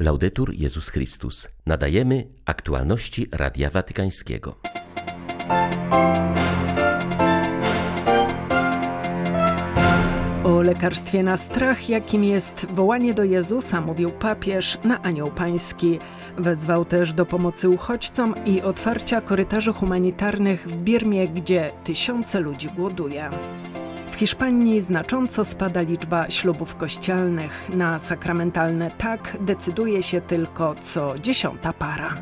Laudetur Jezus Chrystus. Nadajemy aktualności Radia Watykańskiego. O lekarstwie na strach, jakim jest wołanie do Jezusa, mówił papież na Anioł Pański. Wezwał też do pomocy uchodźcom i otwarcia korytarzy humanitarnych w Birmie, gdzie tysiące ludzi głoduje. Hiszpanii znacząco spada liczba ślubów kościelnych. Na sakramentalne tak decyduje się tylko co dziesiąta para.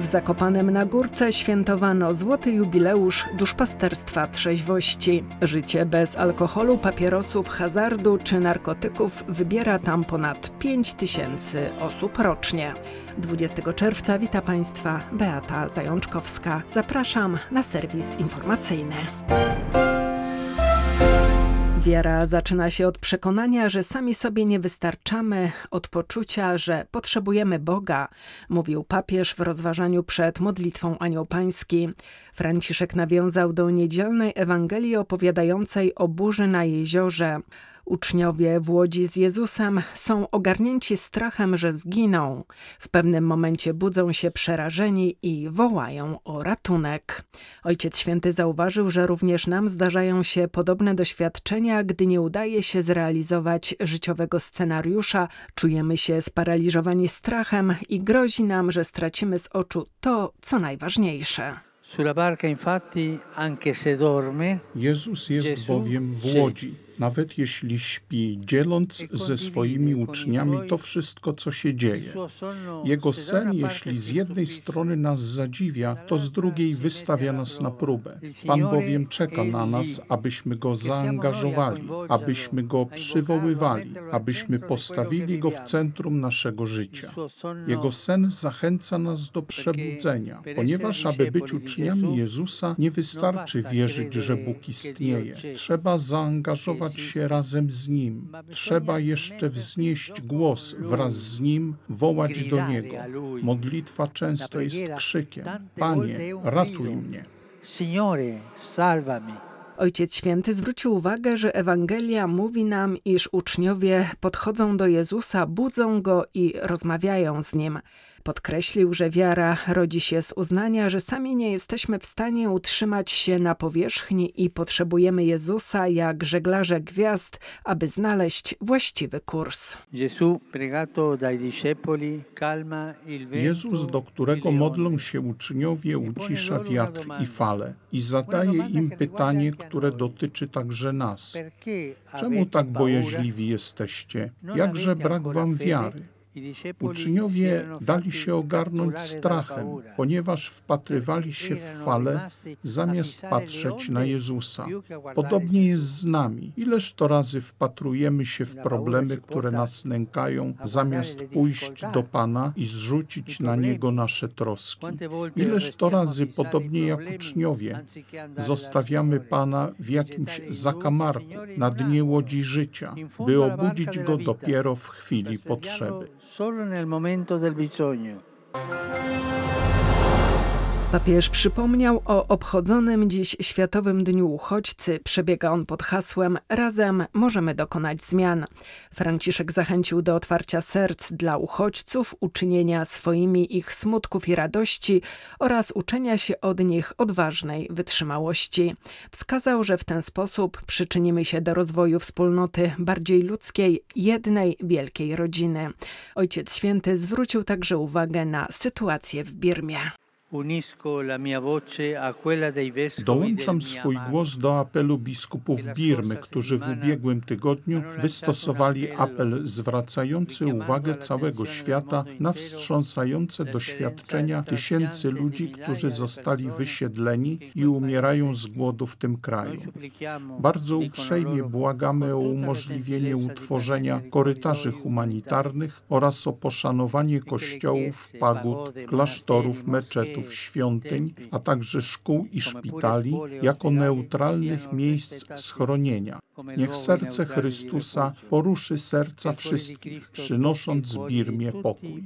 W Zakopanem na Górce świętowano złoty jubileusz duszpasterstwa trzeźwości. Życie bez alkoholu, papierosów, hazardu czy narkotyków wybiera tam ponad 5 tysięcy osób rocznie. 20 czerwca wita Państwa Beata Zajączkowska. Zapraszam na serwis informacyjny. Wiara zaczyna się od przekonania, że sami sobie nie wystarczamy, od poczucia, że potrzebujemy Boga, mówił papież w rozważaniu przed modlitwą Anioł Pański. Franciszek nawiązał do niedzielnej Ewangelii opowiadającej o burzy na jeziorze. Uczniowie w łodzi z Jezusem są ogarnięci strachem, że zginą. W pewnym momencie budzą się przerażeni i wołają o ratunek. Ojciec Święty zauważył, że również nam zdarzają się podobne doświadczenia, gdy nie udaje się zrealizować życiowego scenariusza, czujemy się sparaliżowani strachem i grozi nam, że stracimy z oczu to, co najważniejsze. Jezus jest bowiem w łodzi nawet jeśli śpi, dzieląc ze swoimi uczniami to wszystko, co się dzieje. Jego sen, jeśli z jednej strony nas zadziwia, to z drugiej wystawia nas na próbę. Pan bowiem czeka na nas, abyśmy go zaangażowali, abyśmy go przywoływali, abyśmy postawili go w centrum naszego życia. Jego sen zachęca nas do przebudzenia, ponieważ aby być uczniami Jezusa, nie wystarczy wierzyć, że Bóg istnieje. Trzeba zaangażować się razem z Nim. Trzeba jeszcze wznieść głos wraz z Nim, wołać do Niego. Modlitwa często jest krzykiem: Panie, ratuj mnie. Signore, salvami. Ojciec Święty zwrócił uwagę, że Ewangelia mówi nam, iż uczniowie podchodzą do Jezusa, budzą go i rozmawiają z nim. Podkreślił, że wiara rodzi się z uznania, że sami nie jesteśmy w stanie utrzymać się na powierzchni i potrzebujemy Jezusa jak żeglarze gwiazd, aby znaleźć właściwy kurs. Jezus, do którego modlą się uczniowie, ucisza wiatr i fale i zadaje im pytanie, które dotyczy także nas. Czemu tak bojaźliwi jesteście? Jakże brak wam wiary? Uczniowie dali się ogarnąć strachem, ponieważ wpatrywali się w fale zamiast patrzeć na Jezusa. Podobnie jest z nami. Ileż to razy wpatrujemy się w problemy, które nas nękają, zamiast pójść do Pana i zrzucić na Niego nasze troski. Ileż to razy, podobnie jak uczniowie, zostawiamy Pana w jakimś zakamarku, na dnie łodzi życia, by obudzić Go dopiero w chwili potrzeby solo nel momento del bisogno. Papież przypomniał o obchodzonym dziś Światowym Dniu Uchodźcy. Przebiega on pod hasłem Razem możemy dokonać zmian. Franciszek zachęcił do otwarcia serc dla uchodźców, uczynienia swoimi ich smutków i radości oraz uczenia się od nich odważnej wytrzymałości. Wskazał, że w ten sposób przyczynimy się do rozwoju wspólnoty bardziej ludzkiej, jednej wielkiej rodziny. Ojciec Święty zwrócił także uwagę na sytuację w Birmie. Dołączam swój głos do apelu biskupów Birmy, którzy w ubiegłym tygodniu wystosowali apel zwracający uwagę całego świata na wstrząsające doświadczenia tysięcy ludzi, którzy zostali wysiedleni i umierają z głodu w tym kraju. Bardzo uprzejmie błagamy o umożliwienie utworzenia korytarzy humanitarnych oraz o poszanowanie kościołów, pagód, klasztorów, meczetów, świątyń, a także szkół i szpitali jako neutralnych miejsc schronienia. Niech serce Chrystusa poruszy serca wszystkich, przynosząc Birmie pokój.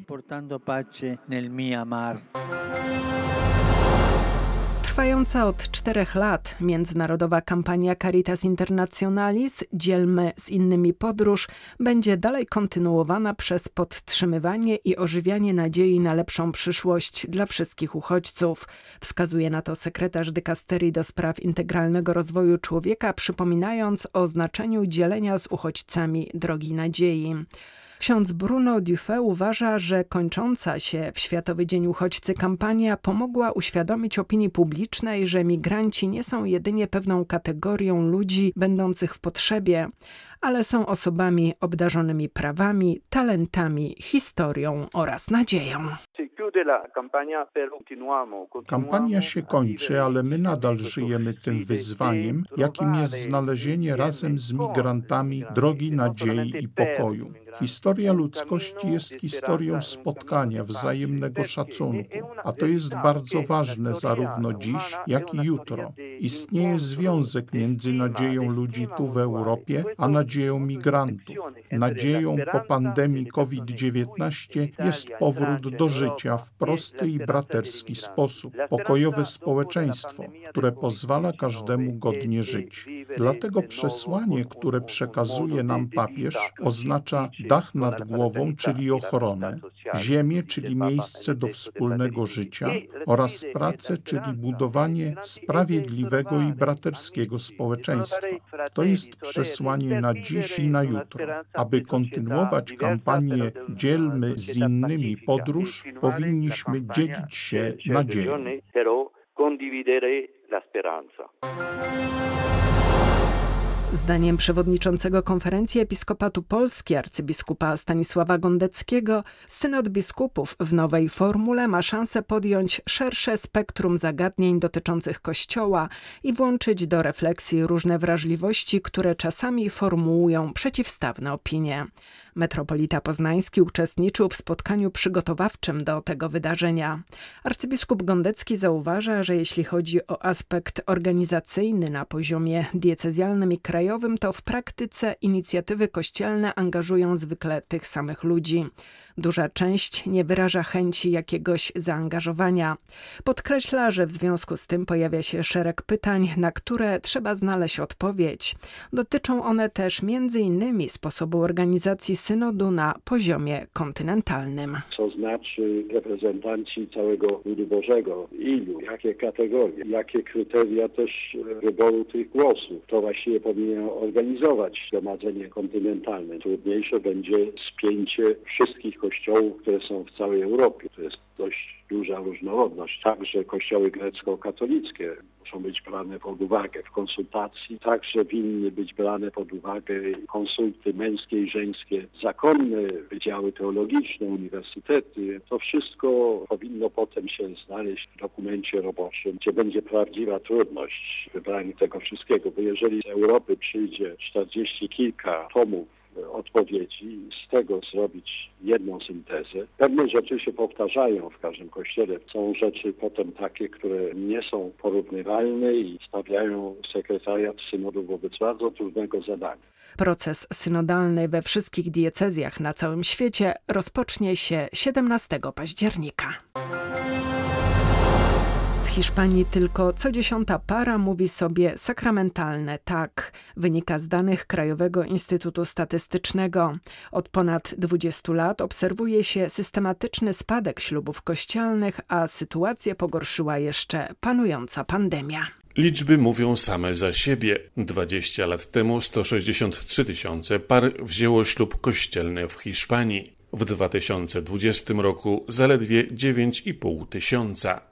Trwająca od czterech lat międzynarodowa kampania Caritas Internationalis Dzielmy z innymi podróż będzie dalej kontynuowana przez podtrzymywanie i ożywianie nadziei na lepszą przyszłość dla wszystkich uchodźców. Wskazuje na to sekretarz dykasterii do spraw integralnego rozwoju człowieka, przypominając o znaczeniu dzielenia z uchodźcami drogi nadziei. Ksiądz Bruno Dufay uważa, że kończąca się w Światowy Dzień Uchodźcy kampania pomogła uświadomić opinii publicznej, że migranci nie są jedynie pewną kategorią ludzi będących w potrzebie, ale są osobami obdarzonymi prawami, talentami, historią oraz nadzieją. Kampania się kończy, ale my nadal żyjemy tym wyzwaniem, jakim jest znalezienie razem z migrantami drogi nadziei i pokoju. Historia ludzkości jest historią spotkania, wzajemnego szacunku, a to jest bardzo ważne zarówno dziś, jak i jutro. Istnieje związek między nadzieją ludzi tu w Europie, a nadzieją migrantów. Nadzieją po pandemii COVID-19 jest powrót do życia w prosty i braterski sposób, pokojowe społeczeństwo, które pozwala każdemu godnie żyć. Dlatego przesłanie, które przekazuje nam papież, oznacza dach nad głową, czyli ochronę, ziemię, czyli miejsce do wspólnego życia oraz pracę, czyli budowanie sprawiedliwego i braterskiego społeczeństwa. To jest przesłanie na dziś i na jutro. Aby kontynuować kampanię Dzielmy z innymi podróż, powinniśmy dzielić się nadzieją. Zdaniem przewodniczącego konferencji Episkopatu Polski arcybiskupa Stanisława Gondeckiego, synod biskupów w nowej formule ma szansę podjąć szersze spektrum zagadnień dotyczących Kościoła i włączyć do refleksji różne wrażliwości, które czasami formułują przeciwstawne opinie. Metropolita Poznański uczestniczył w spotkaniu przygotowawczym do tego wydarzenia. Arcybiskup Gondecki zauważa, że jeśli chodzi o aspekt organizacyjny na poziomie diecezjalnym i krajowym, to w praktyce inicjatywy kościelne angażują zwykle tych samych ludzi. Duża część nie wyraża chęci jakiegoś zaangażowania. Podkreśla, że w związku z tym pojawia się szereg pytań, na które trzeba znaleźć odpowiedź. Dotyczą one też między innymi sposobu organizacji synodu na poziomie kontynentalnym. Co znaczy reprezentanci całego ludu Bożego? Ilu? Jakie kategorie? Jakie kryteria też wyboru tych głosów? To właściwie powinien organizować zgromadzenie kontynentalne. Trudniejsze będzie spięcie wszystkich kościołów, które są w całej Europie. To jest dość duża różnorodność. Także kościoły grecko-katolickie muszą być brane pod uwagę w konsultacji. Także winny być brane pod uwagę konsulty męskie i żeńskie, zakonne wydziały teologiczne, uniwersytety. To wszystko powinno potem się znaleźć w dokumencie roboczym, gdzie będzie prawdziwa trudność wybrania tego wszystkiego, bo jeżeli z Europy przyjdzie 40 kilka tomów odpowiedzi, z tego zrobić jedną syntezę. Pewne rzeczy się powtarzają w każdym kościele. Są rzeczy potem takie, które nie są porównywalne i stawiają sekretariat synodu wobec bardzo trudnego zadania. Proces synodalny we wszystkich diecezjach na całym świecie rozpocznie się 17 października. Hiszpanii tylko co dziesiąta para mówi sobie sakramentalne tak, wynika z danych Krajowego Instytutu Statystycznego. Od ponad 20 lat obserwuje się systematyczny spadek ślubów kościelnych, a sytuację pogorszyła jeszcze panująca pandemia. Liczby mówią same za siebie. 20 lat temu 163 tysiące par wzięło ślub kościelny w Hiszpanii. W 2020 roku zaledwie 9,5 tysiąca.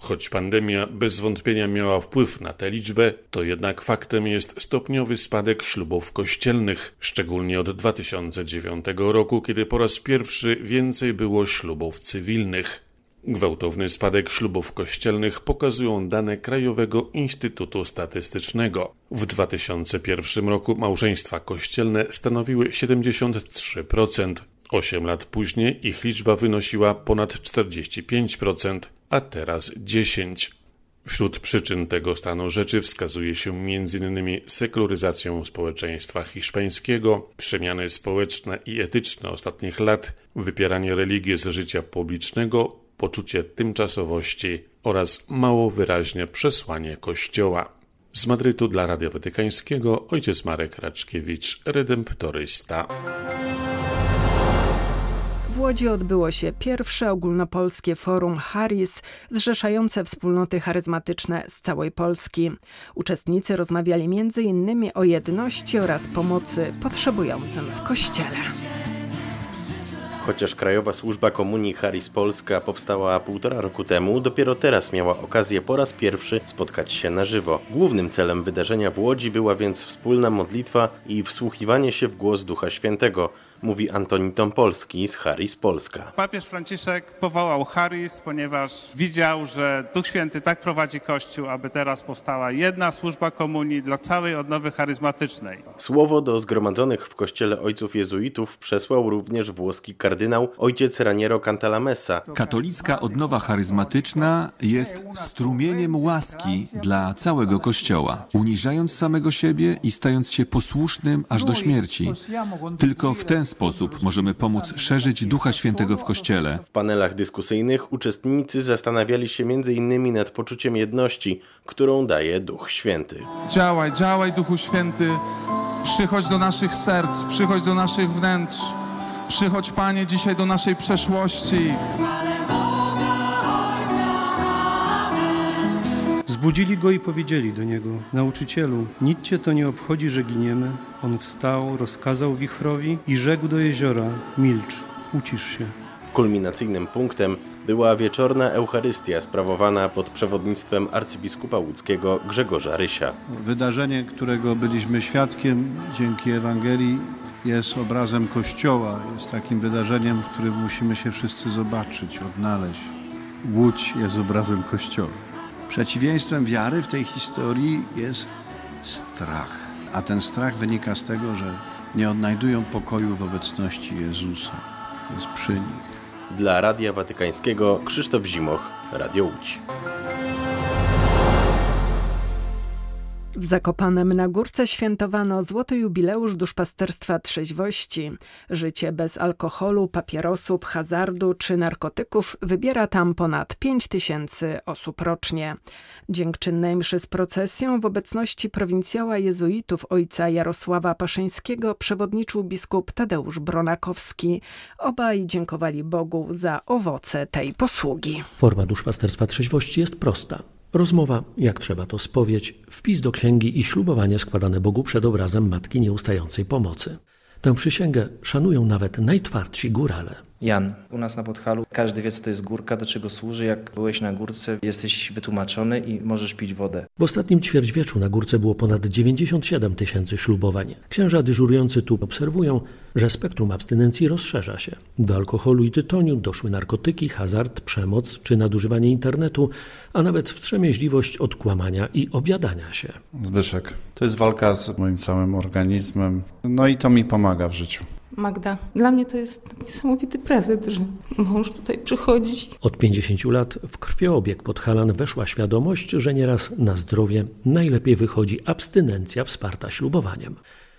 Choć pandemia bez wątpienia miała wpływ na tę liczbę, to jednak faktem jest stopniowy spadek ślubów kościelnych, szczególnie od 2009 roku, kiedy po raz pierwszy więcej było ślubów cywilnych. Gwałtowny spadek ślubów kościelnych pokazują dane Krajowego Instytutu Statystycznego. W 2001 roku małżeństwa kościelne stanowiły 73%. Osiem lat później ich liczba wynosiła ponad 45% a teraz 10. Wśród przyczyn tego stanu rzeczy wskazuje się m.in. sekularyzacją społeczeństwa hiszpańskiego, przemiany społeczne i etyczne ostatnich lat, wypieranie religii z życia publicznego, poczucie tymczasowości oraz mało wyraźne przesłanie Kościoła. Z Madrytu dla Radia Watykańskiego ojciec Marek Raczkiewicz, redemptorysta. Łodzi odbyło się pierwsze ogólnopolskie forum Haris, zrzeszające wspólnoty charyzmatyczne z całej Polski. Uczestnicy rozmawiali m.in. o jedności oraz pomocy potrzebującym w Kościele. Chociaż Krajowa Służba Komunii Haris Polska powstała półtora roku temu, dopiero teraz miała okazję po raz pierwszy spotkać się na żywo. Głównym celem wydarzenia w Łodzi była więc wspólna modlitwa i wsłuchiwanie się w głos Ducha Świętego – mówi Antoni Tompolski z Haris Polska. Papież Franciszek powołał Haris, ponieważ widział, że Duch Święty tak prowadzi Kościół, aby teraz powstała jedna służba komunii dla całej odnowy charyzmatycznej. Słowo do zgromadzonych w kościele ojców jezuitów przesłał również włoski kardynał ojciec Raniero Cantalamessa. Katolicka odnowa charyzmatyczna jest strumieniem łaski dla całego Kościoła, uniżając samego siebie i stając się posłusznym aż do śmierci. Tylko w ten sposób możemy pomóc szerzyć Ducha Świętego w Kościele. W panelach dyskusyjnych uczestnicy zastanawiali się m.in. nad poczuciem jedności, którą daje Duch Święty. Działaj, działaj Duchu Święty, przychodź do naszych serc, przychodź do naszych wnętrz, przychodź Panie dzisiaj do naszej przeszłości. Zbudzili go i powiedzieli do niego: Nauczycielu, nic cię to nie obchodzi, że giniemy. On wstał, rozkazał wichrowi i rzekł do jeziora: Milcz, ucisz się. Kulminacyjnym punktem była wieczorna Eucharystia sprawowana pod przewodnictwem arcybiskupa łódzkiego Grzegorza Rysia. Wydarzenie, którego byliśmy świadkiem dzięki Ewangelii, jest obrazem Kościoła, jest takim wydarzeniem, w którym musimy się wszyscy zobaczyć, odnaleźć. Łódź jest obrazem Kościoła. Przeciwieństwem wiary w tej historii jest strach. A ten strach wynika z tego, że nie odnajdują pokoju w obecności Jezusa. Jest przy nich. Dla Radia Watykańskiego Krzysztof Zimoch, Radio Łódź. W Zakopanem na Górce świętowano złoty jubileusz duszpasterstwa trzeźwości. Życie bez alkoholu, papierosów, hazardu czy narkotyków wybiera tam ponad 5 tysięcy osób rocznie. Dziękczynnej mszy z procesją w obecności prowincjała jezuitów ojca Jarosława Paszyńskiego przewodniczył biskup Tadeusz Bronakowski. Obaj dziękowali Bogu za owoce tej posługi. Forma duszpasterstwa trzeźwości jest prosta. Rozmowa, jak trzeba to spowiedź, wpis do księgi i ślubowanie składane Bogu przed obrazem Matki Nieustającej Pomocy. Tę przysięgę szanują nawet najtwardsi górale. Jan, u nas na Podhalu każdy wie, co to jest górka, do czego służy. Jak byłeś na górce, jesteś wytłumaczony i możesz pić wodę. W ostatnim ćwierćwieczu na górce było ponad 97 tysięcy ślubowań. Księża dyżurujący tu obserwują, że spektrum abstynencji rozszerza się. Do alkoholu i tytoniu doszły narkotyki, hazard, przemoc czy nadużywanie internetu, a nawet wstrzemięźliwość od kłamania i obiadania się. Zbyszek, to jest walka z moim całym organizmem, no i to mi pomaga w życiu. Magda. Dla mnie to jest niesamowity prezent, że mąż tutaj przychodzi. Od 50 lat w krwiobieg Podhalan weszła świadomość, że nieraz na zdrowie najlepiej wychodzi abstynencja wsparta ślubowaniem.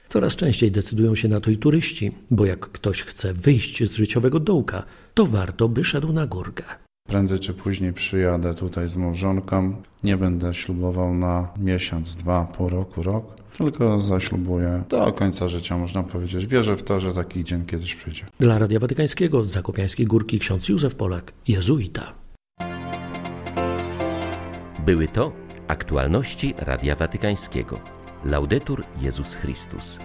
Coraz częściej decydują się na to i turyści, bo jak ktoś chce wyjść z życiowego dołka, to warto by szedł na górkę. Prędzej czy później przyjadę tutaj z małżonką. Nie będę ślubował na miesiąc, dwa, pół roku, rok, tylko zaślubuję do końca życia, można powiedzieć. Wierzę w to, że taki dzień kiedyś przyjdzie. Dla Radia Watykańskiego z Zakopiańskiej Górki ksiądz Józef Polak, jezuita. Były to aktualności Radia Watykańskiego. Laudetur Jezus Chrystus.